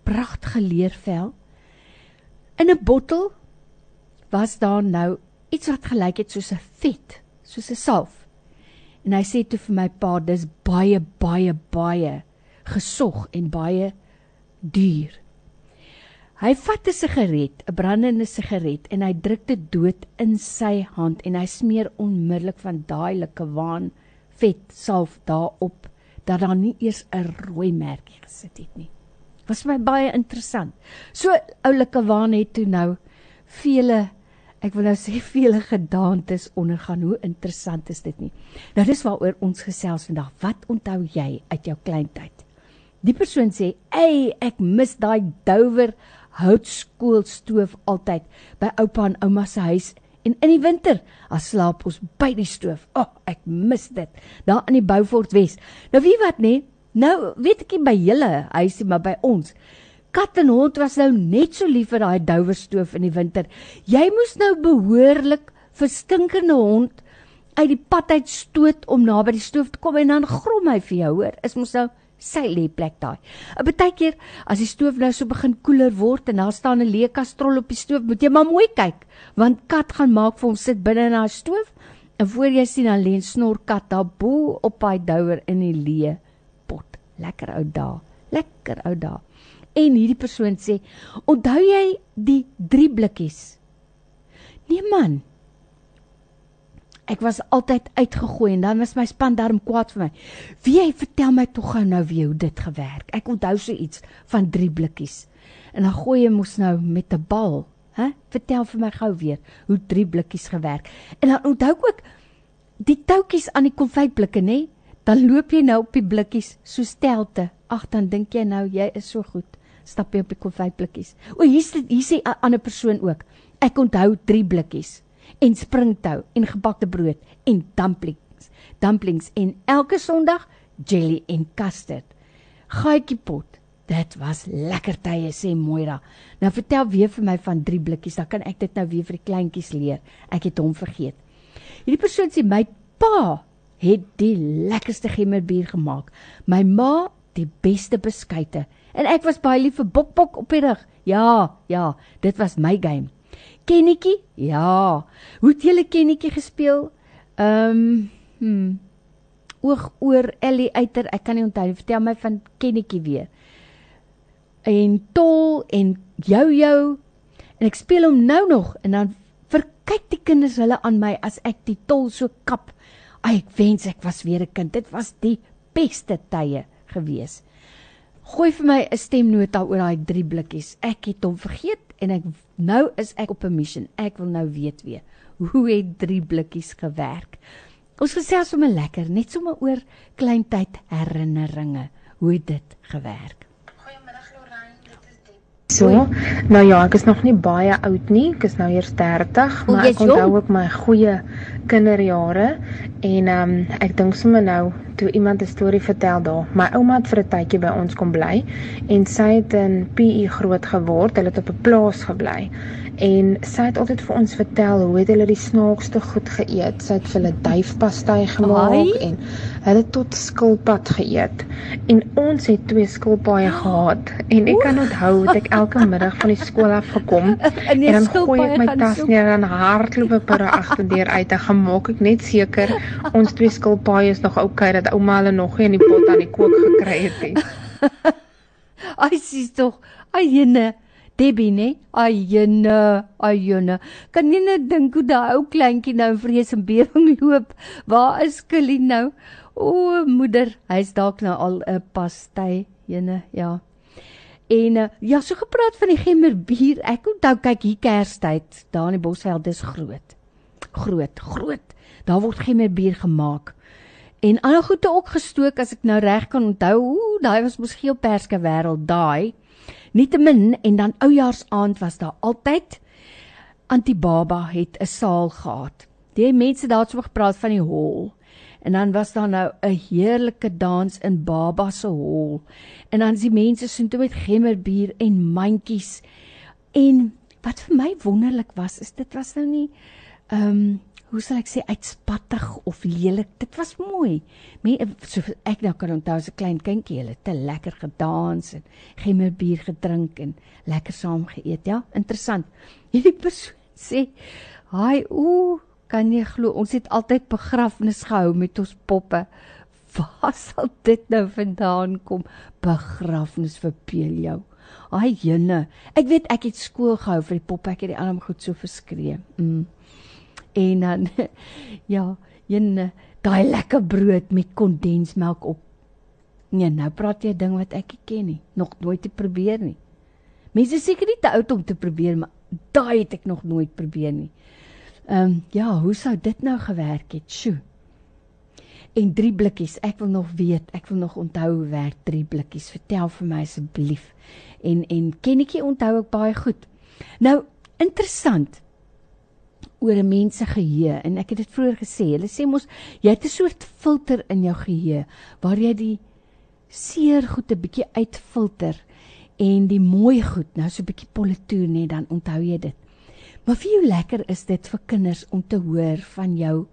pragtige leervel. In 'n bottel was daar nou iets wat gelyk het soos 'n vet, soos 'n salf. En hy sê toe vir my pa dis baie baie baie gesog en baie duur. Hy vat 'n sigaret, 'n brandende sigaret en hy druk dit dood in sy hand en hy smeer onmiddellik van daai lekker waan vet salf daarop dat daar nie eers 'n rooi merkie gesit het nie. Was my baie interessant. So oulike waan het toe nou vele ek wil nou sê vele gedaantes ondergaan. Hoe interessant is dit nie? Nou dis waaroor ons gesels vandag. Wat onthou jy uit jou kleintyd? Die persoon sê: "Ey, ek mis daai douwer houtskoolstoof altyd by oupa en ouma se huis en in die winter as slaap ons by die stoof. O, oh, ek mis dit. Daar in die Beaufort Wes. Nou wie wat nê? Nou weet ek by julle huisie maar by ons. Kat en hond was nou net so lief vir daai douwerstoof in die winter. Jy moes nou behoorlik vir stinkende hond uit die pad uit stoot om naby die stoof te kom en dan grom hy vir jou, hoor. Is mos nou sy lê plek daai. 'n Partykeer as die stoof nou so begin koeler word en daar staan 'n leë kastrol op die stoof, moet jy maar mooi kyk, want kat gaan maak vir hom sit binne in daai stoof en voor jy sien dan lê 'n snorkat daar bo op daai douer in die leë. Lekker ou daai. Lekker ou daai. En hierdie persoon sê, "Onthou jy die drie blikkies?" Nee man, Ek was altyd uitgegooi en dan was my span darm kwaad vir my. Wie jy vertel my tog gou nou wie hoe dit gewerk. Ek onthou so iets van drie blikkies. En dan gooi jy mos nou met 'n bal, hè? Vertel vir my gou weer hoe drie blikkies gewerk. En dan onthou ek ook die toutjies aan die konfytblikke, nê? Dan loop jy nou op die blikkies so stelte. Ag, dan dink jy nou jy is so goed. Stap jy op die konfytblikkies. O, hier's hier sê 'n ander persoon ook. Ek onthou drie blikkies en springtou en gebakte brood en dumplings. Dumplings en elke Sondag jelly en custard. Gaatjie pot. Dit was lekker tye sê Moira. Nou vertel weer vir my van drie blikkies, dan kan ek dit nou weer vir die kleintjies leer. Ek het hom vergeet. Hierdie persoon sê my pa het die lekkerste gemmerbier gemaak. My ma die beste beskuite en ek was baie lief vir bokbok op die rug. Ja, ja, dit was my game. Kennetjie? Ja. Hoe het julle kennetjie gespeel? Ehm, um, hm. Oog oor Ellie uiter, ek kan nie onthou nie. Vertel my van kennetjie weer. En tol en jou jou. En ek speel hom nou nog en dan verkyk die kinders hulle aan my as ek die tol so kap. Ek wens ek was weer 'n kind. Dit was die beste tye gewees. Gooi vir my 'n stemnota oor daai drie blikkies. Ek het hom vergeet en ek nou is ek op 'n mission. Ek wil nou weet weer hoe het drie blikkies gewerk. Ons gesels sommer lekker, net sommer oor kleintyd herinneringe. Hoe het dit gewerk? So, nou ja, ek is nog nie baie oud nie. Ek is nou eers 30, O, maar jy's ek onthou ook my goeie kinderjare en ehm um, ek dink sommer nou toe iemand 'n storie vertel daar. My ouma het vir 'n tydjie by ons kom bly en sy het in PE groot geword. Hulle het op 'n plaas gebly. En sy het altyd vir ons vertel hoe het hulle die snaakste goed geëet. Sy het vir hulle duifpastei gemaak Ai. en hulle tot skilpad geëet. En ons het twee skilpaaie gehad en ek kan onthou dat ek elke middag van die skool af gekom En dan gooi ek my tas neer en hardloop ek by die agterdeur uit en gaan maak ek net seker ons twee skilpaaie is nog oukei dat ouma hulle nog nie in die pot aan die kook gekry het nie. Ai, sies tog. Ayene. Debbie, nee. Ayene, ayene. Kan jy net dink hoe daai ou kleintjie nou in vrees en bewering loop? Waar is Killie nou? O, moeder, hy's dalk nou al 'n pastei, jene, ja. En uh, ja, so gepraat van die gemmerbier. Ek onthou kyk hier Kerstyd, daar in die Bosveld, dis groot. Groot, groot. Daar word gemmerbier gemaak. En ander goede ook gestook as ek nou reg kan onthou. Ooh, daai was mos geel perske wêreld daai. Nietemin en dan oujaarsaand was daar altyd Antibaba het 'n saal gehad. Die mense daar het so gepraat van die hol. En dan was daar nou 'n heerlike dans in Baba se hol. En dan is die mense so toe met gemmerbier en mandjies. En wat vir my wonderlik was, is dit was nou nie ehm um, hoe sal ek sê uitspattig of lelik. Dit was mooi. Me so ek nou kan onthou as 'n klein kindjie, hulle te lekker gedans en gemmerbier gedrink en lekker saam geëet. Ja, interessant. Hierdie persoon sê, "Haai, ooh, kan jy glo ons het altyd begrafnis gehou met ons poppe. Waar sal dit nou vandaan kom? Begrafnis verbeel jou. Ai jene, ek weet ek het skool gehou vir die poppe, ek het die arm goed so verskree. Mm. En dan ja, jene, daai lekker brood met kondensmelk op. Nee, nou praat jy 'n ding wat ek nie ken nie, nog nooit te probeer nie. Mense seker nie te oud om te probeer, maar daai het ek nog nooit probeer nie. Ehm um, ja, hoe sou dit nou gewerk het? Sjoe. En drie blikkies. Ek wil nog weet, ek wil nog onthou hoe werk drie blikkies. Vertel vir my asseblief. En en kennetjie onthou ek baie goed. Nou, interessant oor 'n mens se geheue en ek het dit vroeër gesê. Hulle sê mos jy het 'n soort filter in jou geheue waar jy die seer goed 'n bietjie uitfilter en die mooi goed nou so 'n bietjie politoer net dan onthou jy dit. Maar vir jou lekker is dit vir kinders om te hoor van jou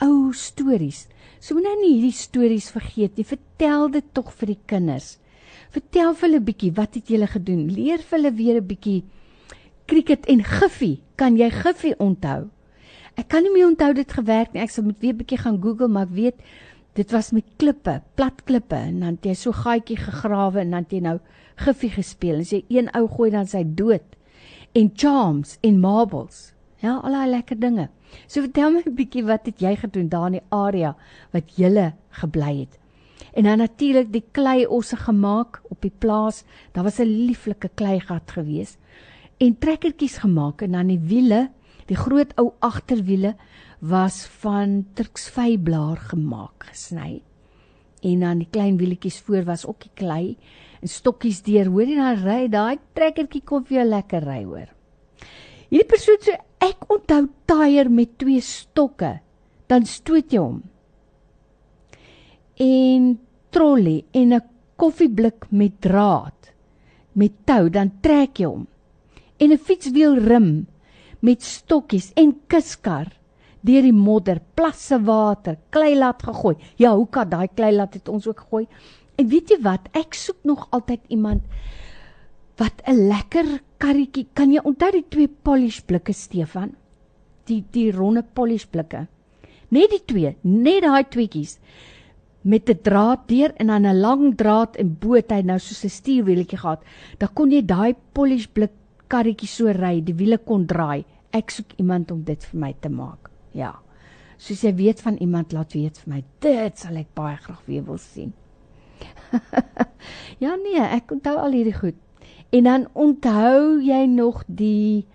ou stories. So moenie nie hierdie stories vergeet nie. Vertel dit tog vir die kinders. Vertel vir hulle bietjie wat het julle gedoen? Leer vir hulle weer 'n bietjie krieket en giffie. Kan jy giffie onthou? Ek kan nie meer onthou dit gewerk nie. Ek sal moet weer bietjie gaan Google, maar ek weet dit was met klippe, plat klippe en dan het jy so gaatjie gegrawe en dan het jy nou giffie gespeel. As jy een ou gooi dan sy dood. En charms en marbles. Ja, al daai lekker dinge. So vertel my 'n bietjie wat het jy gedoen daar in die area wat jy gebly het. En dan natuurlik die klei osse gemaak op die plaas. Daar was 'n lieflike kleigat geweest en trekkertjies gemaak en dan die wiele, die groot ou agterwiele was van turksvyblaar gemaak, gesny. En dan die klein wielietjies voor was ook die klei en stokkies deur. Hoor jy dan ry daai trekkertjie kom vir jou lekker ry hoor. Hierdie persoon sê ek onthou tyre met twee stokke, dan stoot jy hom. En trolley en 'n koffieblik met draad met tou, dan trek jy hom en 'n fietswielrim met stokkies en kuskar deur die modder, plasse water, klei laat gegooi. Ja, hoe kan daai klei laat het ons ook gegooi? En weet jy wat? Ek soek nog altyd iemand wat 'n lekker karretjie. Kan jy onthou die twee polish blikke Stefan? Die die ronde polish blikke. Net die twee, net daai tweetjies met 'n draad deur en dan 'n lang draad en bo het hy nou soos 'n stuurwieletjie gehad. Dan kon jy daai polish blik karretjie so ry, die wiele kon draai. Ek soek iemand om dit vir my te maak. Ja. Soos jy weet van iemand laat weet vir my. Dit sal ek baie graag weer wil sien. ja nee, ek onthou al hierdie goed. En dan onthou jy nog die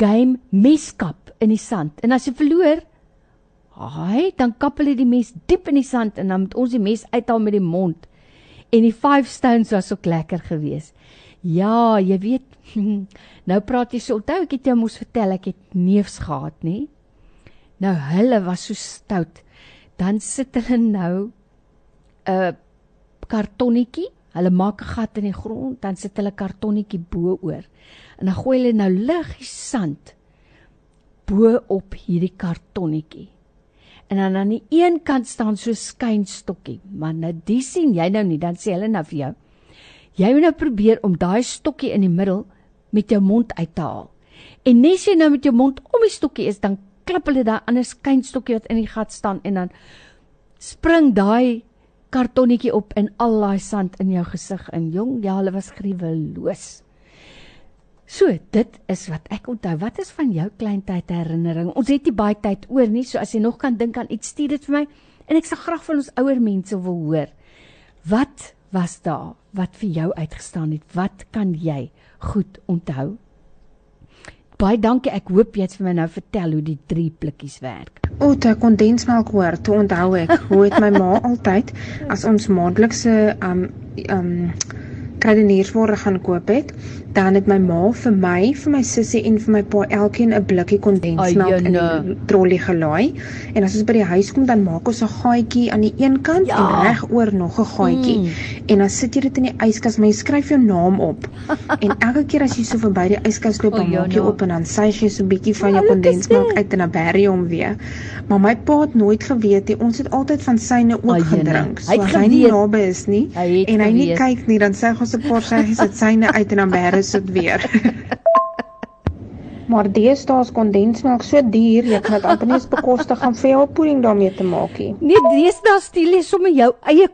game meskap in die sand. En as jy verloor, haai, dan kap hulle die mes diep in die sand en dan moet ons die mes uithaal met die mond. En die five stones was ook lekker geweest. Ja, jy weet, nou praat jy so. Onthou ek het jou mos vertel ek het neefs gehad, nê? Nou hulle was so stout. Dan sit hulle nou 'n kartonnetjie. Hulle maak 'n gat in die grond, dan sit hulle kartonnetjie bo oor. En dan gooi hulle nou liggies sand bo op hierdie kartonnetjie. En dan aan die een kant staan so skynstokkie, maar nou die sien jy nou nie, dan sê hulle nou vir jou. Jy moet nou probeer om daai stokkie in die middel met jou mond uit te haal. En net as jy nou met jou mond om die stokkie is, dan klip hulle daai ander skynstokkie wat in die gat staan en dan spring daai kartonnetjie op en al daai sand in jou gesig in. Jong, ja, hulle was gruweloos. So, dit is wat ek onthou. Wat is van jou kleintyd herinnering? Ons het nie baie tyd oor nie, so as jy nog kan dink aan iets, stuur dit vir my en ek sal graag van ons ouer mense wil hoor. Wat was daar wat vir jou uitgestaan het? Wat kan jy goed onthou? Baie dankie. Ek hoop jy het vir my nou vertel hoe die drie blikkies werk. O, toe ek kondensmelk hoor, toe onthou ek hoe het my ma altyd as ons maandelikse um um kruideniersware gaan koop het, dan het my ma vir my, vir my sussie en vir my pa elkeen 'n blikkie kondensmelk in die trolly gelaai. En as ons by die huis kom, dan maak ons 'n gaatjie aan die een kant ja. en regoor nog 'n gaatjie. Mm. En dan sit jy dit in die yskas, maar jy skryf jou naam op. en elke keer as jy so verby die yskas loop, dan maak jy op en dan suig jy so 'n bietjie van jou kondensmelk uit en dan berry hom weer. Maar my pa het nooit geweet nie. Ons het altyd van syne ook gedrink. So as hy nie naby is nie en hy nie kyk nie, dan sê ons 'n paar seggies dit syne uit en dan berry dit weer. maar deesdae is kondensmelk so duur, jy kan dit amper nie eens bekostig om vir jou pudding daarmee te maak nie. Nee, deesdae steel jy sommer jou eie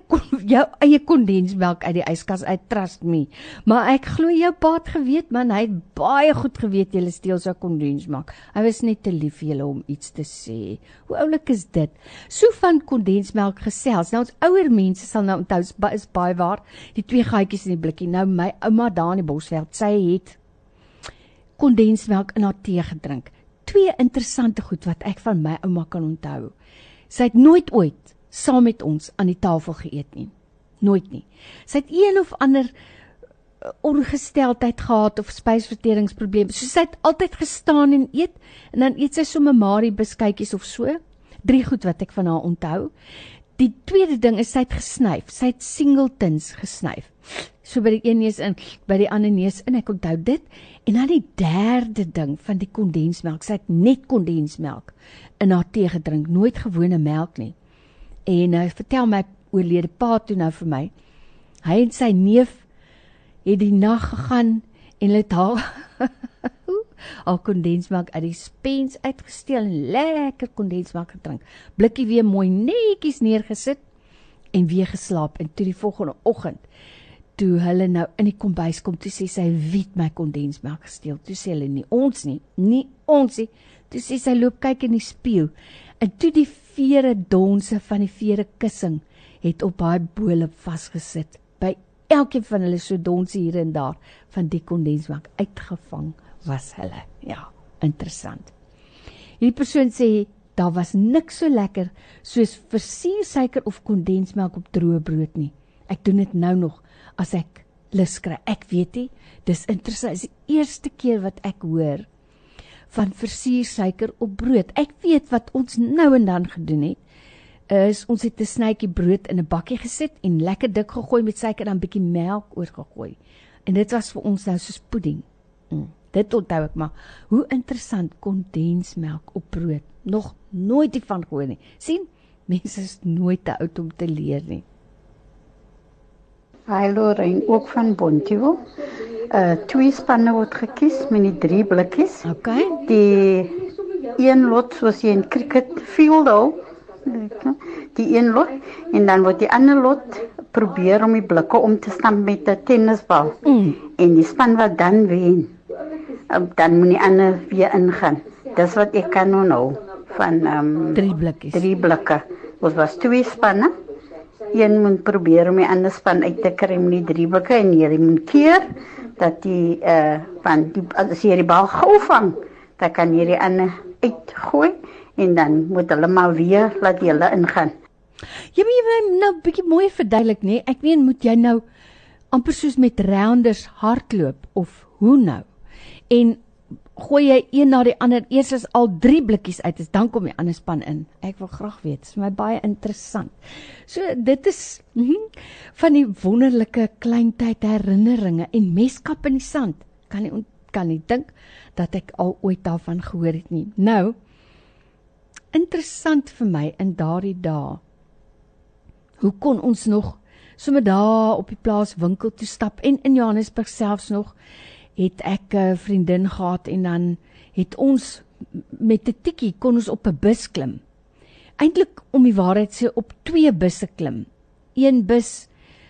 jou eie kondensmelk uit die yskas uit, trust me. Maar ek glo jou pa het geweet man, hy het baie goed geweet jy steel sy kondensmelk. Hy was net te lief vir julle om iets te sê. Hoe oulik is dit? So van kondensmelk gesels. Nou ons ouer mense sal nou onthou is baie waar. Die twee gaatjies in die blikkie. Nou my ouma daar in die Bosveld, sy het kondensmelk in haar tee gedrink. Twee interessante goed wat ek van my ouma kan onthou. Sy het nooit ooit saam met ons aan die tafel geëet nie. Nooit nie. Sy het een of ander uh, ongesteldheid gehad of spysverteringsprobleme. So sy het altyd gestaan en eet en dan eet sy sommer Marie beskuitjies of so. Drie goed wat ek van haar onthou. Die tweede ding is sy het gesnyf. Sy het singletons gesnyf. So by die een neus in, by die ander neus in. Ek onthou dit. En dan die derde ding van die kondensmelk, sy het net kondensmelk in haar tee gedrink, nooit gewone melk nie. En hy uh, vertel my oorlede pa toe nou vir my. Hy en sy neef het die nag gegaan en hulle het haar al kondensmelk uit die spens uitgesteel en lekker kondensmelk gedrink. Blikkie weer mooi netjies neergesit en weer geslaap en toe die volgende oggend toe hulle nou in die kombuis kom, toe sê sy wie het my kondensmelk gesteel? Toe sê hulle nie ons nie, nie ons nie. Toe sê sy loop kyk in die spieël. En toe die vere donse van die vere kussing het op haar bole vasgesit. By elkeen van hulle so donse hier en daar van die kondensmelk uitgevang was hulle. Ja, interessant. Hierdie persoon sê daar was niks so lekker soos versuursuiker of kondensmelk op droë brood nie. Ek doen dit nou nog as ek lus kry. Ek weet nie, dis interessant. Dis die eerste keer wat ek hoor van versuursuiker op brood. Ek weet wat ons nou en dan gedoen het. Is ons het 'n snytjie brood in 'n bakkie gesit en lekker dik gegooi met suiker en dan bietjie melk oorgegooi. En dit was vir ons nou soos pudding. Mm, dit onthou ek maar. Hoe interessant kondensmelk op brood. Nog nooit hiervan gehoor nie. sien? Mense is nooit te oud om te leer nie. Hi Lorraine, ook van Bontjewel. Uh twee spanne word gekies met die drie blikkies. Okay. Die een lot soos jy in cricket field al. Die een lot en dan word die ander lot probeer om die blikke om te stamp met 'n tennisbal. Mm. En die span wat dan wen, uh, dan moet die ander weer ingaan. Dis wat ek kan nou van ehm um, drie blikkies. Drie blikke. Ons was twee spanne een moet probeer om die ander span uit te kry met die driebukke en jy moet keer dat die uh van die as jy die bal gou vang, dan kan jy die ander uitgooi en dan moet hulle maar weer laat hulle ingaan. Jy moet my nou 'n bietjie mooi verduidelik nê. Nee? Ek meen moet jy nou amper soos met rounders hardloop of hoe nou. En gooi jy een na die ander eers as al 3 blikkies uit is dan kom die ander span in. Ek wil graag weet, dit is my baie interessant. So dit is mm -hmm, van die wonderlike kleintyd herinneringe en meskap in die sand. Kan nie kan nie dink dat ek al ooit daarvan gehoor het nie. Nou interessant vir my in daardie dae. Hoe kon ons nog sommer daar op die plaas winkel toe stap en in Johannesburg selfs nog het ek 'n vriendin gehad en dan het ons met 'n tikkie kon ons op 'n bus klim. Eintlik om die waarheid sê op twee busse klim. Een bus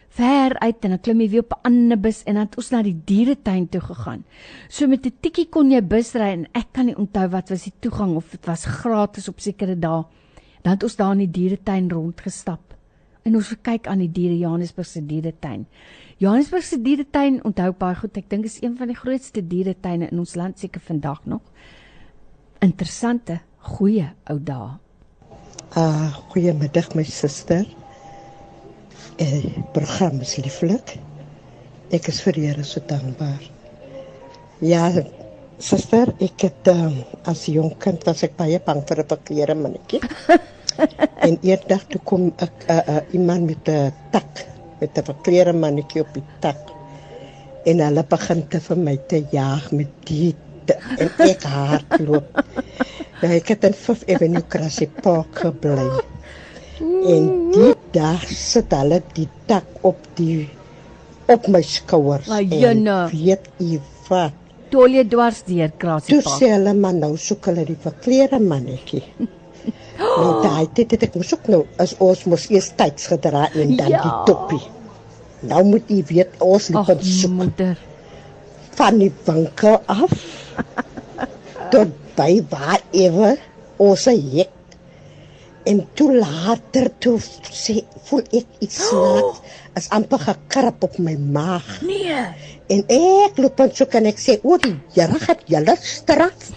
ver uit en dan klim jy weer op 'n ander bus en dan het ons na die dieretuin toe gegaan. So met 'n tikkie kon jy bus ry en ek kan nie onthou wat was die toegang of dit was gratis op sekere dae. Dan het ons daar in die dieretuin rondgestap en ons kyk aan die diere Johannesburg se dieretuin. Johannesburg se dieretuin onthou baie goed. Ek dink is een van die grootste dieretuine in ons land seker vandag nog. Interessante, goeie ou dae. Uh goeiemiddag my suster. Eh program is lieflik. Ek is vir Here so dankbaar. Ja, suster, ek het um, as jong kind was ek baie bang vir 'n beklere mannetjie. en eendag toe kom 'n uh, uh, iemand met 'n tak met 'n verkleurde mannetjie op die tak. En hulle begin te vir my te jaag met die te, en ek hardloop. nou ek het in Fifth Avenue Grassy Park gebly. En die dag sit hulle die tak op die op my skouers. En weet u wat? Toe jy dwars deur Grassy Park. Toe sê hulle man nou soek hulle die verkleurde mannetjie. Nou daai dit het ek mos ook nou as ons mos eers tyds gedra en dan ja. die toppie. Nou moet jy weet ons loop op soek moeder van die winkel af tot by waar ewe ons het en toe later toe sê voel ek iets snaaks as amper gekrap op my maag. Nee. En ek loop en soek en ek sê o, die Here het julle straf.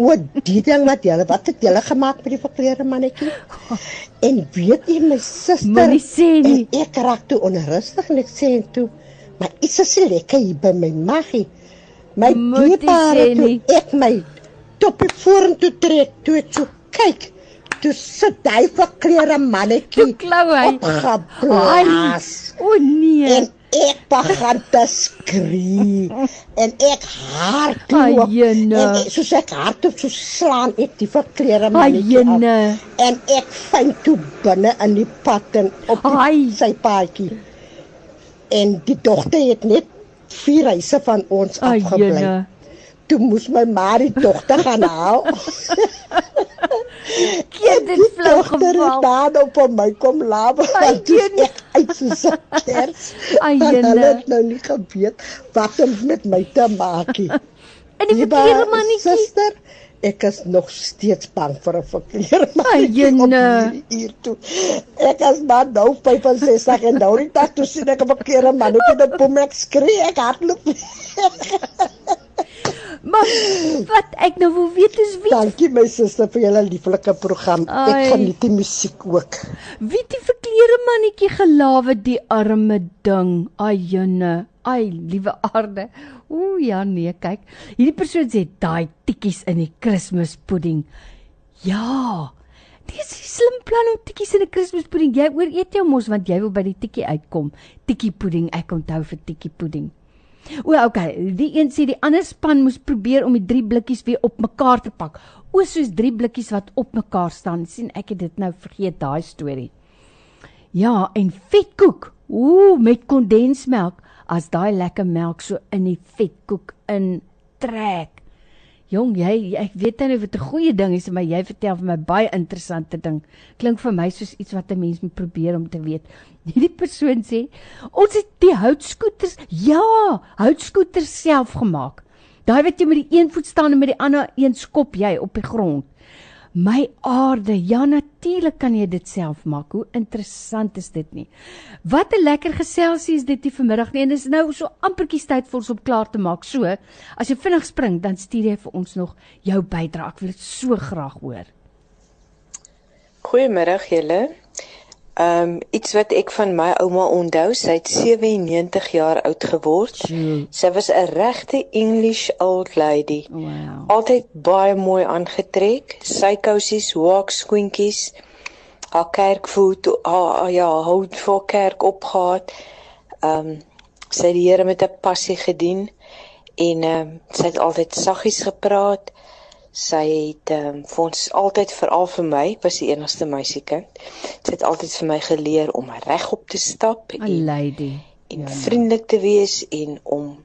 O, die ding wat julle wat het julle gemaak met die verkleurde mannetjie? En weet jy my suster, Moenie sê nie. Ek raak toe onrustig en ek sê en toe, maar iets is lekker hier by my maggie. My dierbare sê toe ek my toppie vorentoe trek, toe ek so kyk, toe sit hy verkleurde mannetjie. Toe klou hy. Opgeblaas. O nee. En ek begin te skree en ek hardloop Ajene. en ek, soos ek hardloop so slaan ek die verkleurde mannetjie af en ek vind toe binne in die pad en op die, Ai. sy paadjie. En die dogter het net vier huise van ons afgebly. Toe moes my ma die dogter gaan haal. Flou dogter het geval. daar op my kom lawe want ek soos 'n kers Ajene. En hulle het nou nie geweet wat om met my te maak nie. En die verkeerde mannetjie. Suster, ek is nog steeds bang vir 'n verkeerde mannetjie Ajene. hierdie uur toe. Ek is maar nou 65 en nou die dag toe sien ek 'n verkeerde mannetjie dat pom ek skree ek hardloop. Maar wat ek nou wil weet is wie Dankie my suster vir julle lieflike program. Ai. Ek geniet die musiek ook. wie die verkeerde mannetjie gelawe die arme ding. Ajene. Ai, liewe aarde. Ooh ja nee, kyk. Hierdie persoon sê daai tikkies in die Kerspudding. Ja. Dis 'n slim plan om tikkies in 'n Kerspudding. Jy ooreet jou mos want jy wil by die tikkie uitkom. Tikkie pudding, ek onthou vir tikkie pudding. O, okay. Die een sê die ander span moes probeer om die drie blikkies weer op mekaar te pak. O, soos drie blikkies wat op mekaar staan. sien ek het dit nou vergeet daai storie. Ja, en vetkoek. Ooh, met kondensmelk. As daai lekker melk so in die vetkoek intrek. Jong, jy ek weet nou dit 'n goeie ding is, maar jy vertel vir my baie interessante ding. Klink vir my soos iets wat 'n mens moet probeer om te weet. Hierdie persoon sê, ons het die houtskooters, ja, houtskooters self gemaak. Daai wat jy met die een voet staan en met die ander een skop jy op die grond. My aarde, ja natuurlik kan jy dit self maak. Hoe interessant is dit nie? Wat 'n lekker geselsie is dit hier vanmiddag nie. En dis nou so ampertjies tyd vir ons om klaar te maak. So, as jy vinnig spring, dan stuur jy vir ons nog jou bydrae. Ek wil dit so graag hoor. Goeiemiddag julle. Ehm um, iets wat ek van my ouma onthou, sy het 97 jaar oud geword. Sy was 'n regte English old lady. Wow. Altyd baie mooi aangetrek, sy kousies, hoek skoentjies, haar kerkvoet, haar ja, hout vir kerk opgehad. Ehm um, sy het die Here met 'n passie gedien en ehm um, sy het altyd saggies gepraat. Sy het ehm um, vir ons altyd veral vir my, was die enigste meisiekind. Sy het altyd vir my geleer om regop te stap 'n lady en ja, vriendelik te wees en om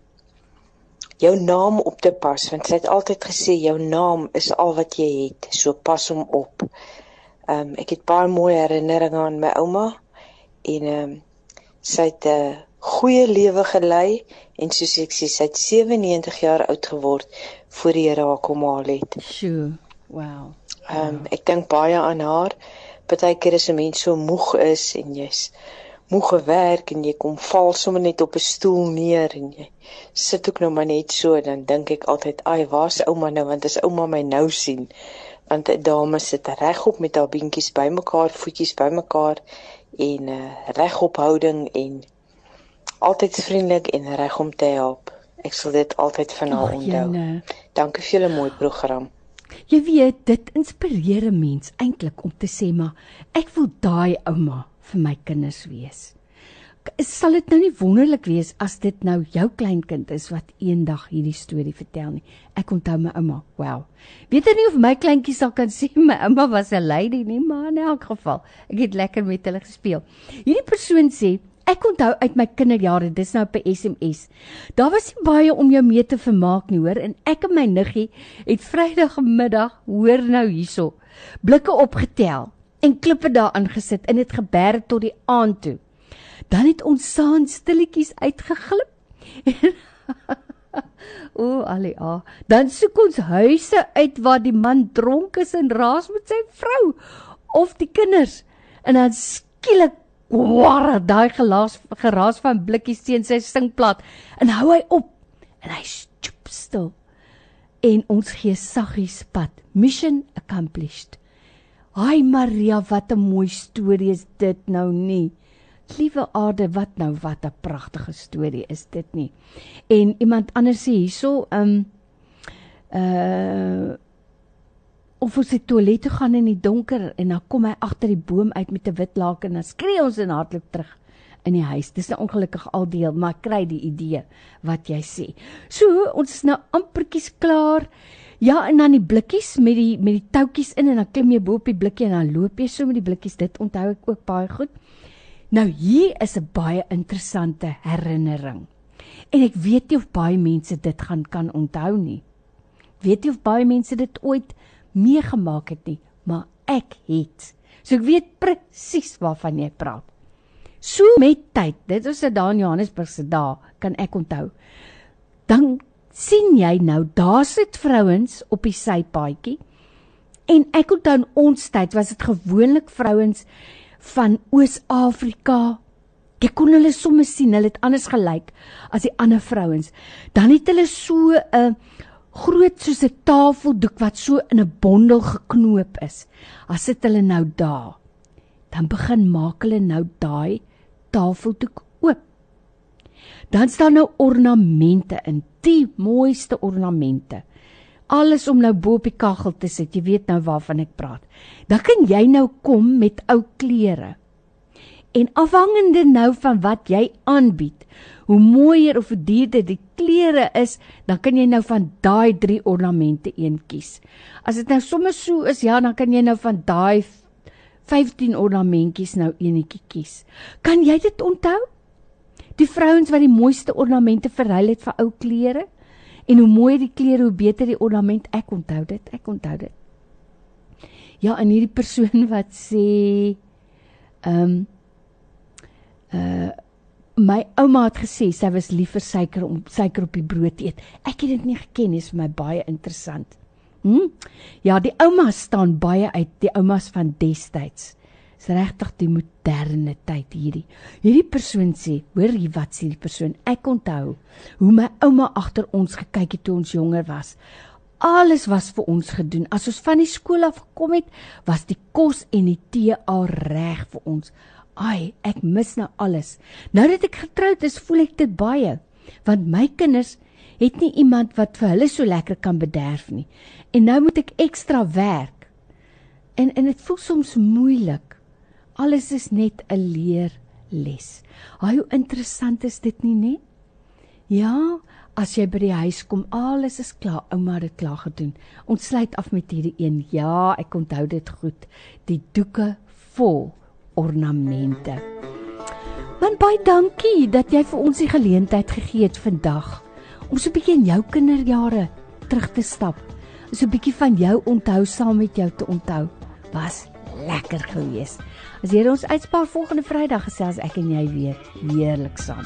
jou naam op te pas want sy het altyd gesê jou naam is al wat jy het, so pas hom op. Ehm um, ek het baie mooi herinneringe aan my ouma en ehm um, sy het 'n uh, goeie lewe gelei en soos ek sê sy het 97 jaar oud geword voor die Here haar kom haal het. Sjoe. Wow. Ehm um, ek dink baie aan haar. Partykeer is 'n mens so moeg is en jy's moeg gewerk en jy kom val sommer net op 'n stoel neer en jy sit ook nou maar net so dan dink ek altyd, "Ai, waar's ouma nou want as ouma my nou sien." Want 'n dame sit regop met haar beentjies bymekaar, voetjies bymekaar en 'n uh, regop houding en altyd vriendelik en reg om te help. Ek sal dit altyd van haar onthou. Dankie vir julle mooi program. Jy weet, dit inspireer 'n mens eintlik om te sê maar ek wil daai ouma vir my kinders wees. Sal dit nou nie wonderlik wees as dit nou jou kleinkind is wat eendag hierdie storie vertel nie. Ek onthou my ouma. Wow. Weet jy nie of my kleintjies sal kan sê my ouma was 'n lady nie, maar in elk geval, ek het lekker met hulle gespeel. Hierdie persoon sê Ek onthou uit my kinderjare, dis nou op SMS. Daar was nie baie om jou mee te vermaak nie, hoor, en ek en my niggie het Vrydagmiddag, hoor nou hierso, blikke opgetel en klippe daarin gesit en dit geberg tot die aand toe. Dan het ons saans stilletjies uitgeglip. o, alia. Dan soek ons huise uit waar die man dronk is en raas met sy vrou of die kinders. En dan skielik Kwarre daai gelaas geraas van blikkies teen sy singplat en hou hy op. En hy stoep stil. En ons gee saggies pad. Mission accomplished. Ai Maria wat 'n mooi storie is dit nou nie. Liewe aarde wat nou wat 'n pragtige storie is dit nie. En iemand anders sê hierso um uh of ons die toilet toe gaan in die donker en dan kom hy agter die boom uit met 'n wit laken en dan skree ons en hardloop terug in die huis. Dis nou ongelukkig al deel, maar kry die idee wat jy sê. So, ons is nou ampertjies klaar. Ja, en dan die blikkies met die met die toutjies in en dan klim jy bo op die blikkie en dan loop jy so met die blikkies. Dit onthou ek ook baie goed. Nou hier is 'n baie interessante herinnering. En ek weet nie of baie mense dit gaan kan onthou nie. Weet jy of baie mense dit ooit meegemaak het nie, maar ek het. So ek weet presies waarvan jy praat. So met tyd, dit was 'n daar in Johannesburg se dae, kan ek onthou. Dan sien jy nou, daar sit vrouens op die sypaadjie. En ek onthou ons tyd was dit gewoonlik vrouens van Oos-Afrika. Jy kon hulle soms sien, hulle het anders gelyk as die ander vrouens. Dan het hulle so 'n uh, groot soos 'n tafeldoek wat so in 'n bondel geknoop is. As sit hulle nou daar, dan begin maak hulle nou daai tafeldoek oop. Dan staan nou ornamente in, die mooiste ornamente. Alles om nou bo op die kaggel te sit. Jy weet nou waarvan ek praat. Dan kan jy nou kom met ou klere. En afhangende nou van wat jy aanbied, hoe mooier of hoe duurder die klere is, dan kan jy nou van daai 3 ornamente een kies. As dit nou sommer so is, ja, dan kan jy nou van daai 15 ornamentjies nou eenetjie kies. Kan jy dit onthou? Die vrouens wat die mooiste ornamente verruil het vir ou klere en hoe mooier die klere, hoe beter die ornament. Ek onthou dit, ek onthou dit. Ja, en hierdie persoon wat sê ehm um, uh my ouma het gesê sy was lief vir suiker om suiker op die brood eet. Ek het dit nie geken nie, is vir my baie interessant. Hm? Ja, die oumas staan baie uit, die oumas van destyds. Dis regtig die moderne tyd hierdie. Hierdie persoon sê, hoor jy wat sê die persoon? Ek onthou hoe my ouma agter ons gekyk het toe ons jonger was. Alles was vir ons gedoen. As ons van die skool af gekom het, was die kos en die tee al reg vir ons Ai, ek mis nou alles. Nou dat ek getroud is, voel ek dit baie, want my kinders het nie iemand wat vir hulle so lekker kan bederf nie. En nou moet ek ekstra werk. En en dit voel soms moeilik. Alles is net 'n leerles. Ai, hoe interessant is dit nie, né? Ja, as jy by die huis kom, alles is klaar. Ouma het dit klaar gedoen. Ons sluit af met hierdie een. Ja, ek onthou dit goed. Die doeke vol ornamente. Man baie dankie dat jy vir ons die geleentheid gegee het vandag om so 'n bietjie in jou kinderjare terug te stap. So 'n bietjie van jou onthou saam met jou te onthou. Was lekker geweest. As jy ons uitspaar volgende Vrydag gesels ek en jy weer heerlik saam.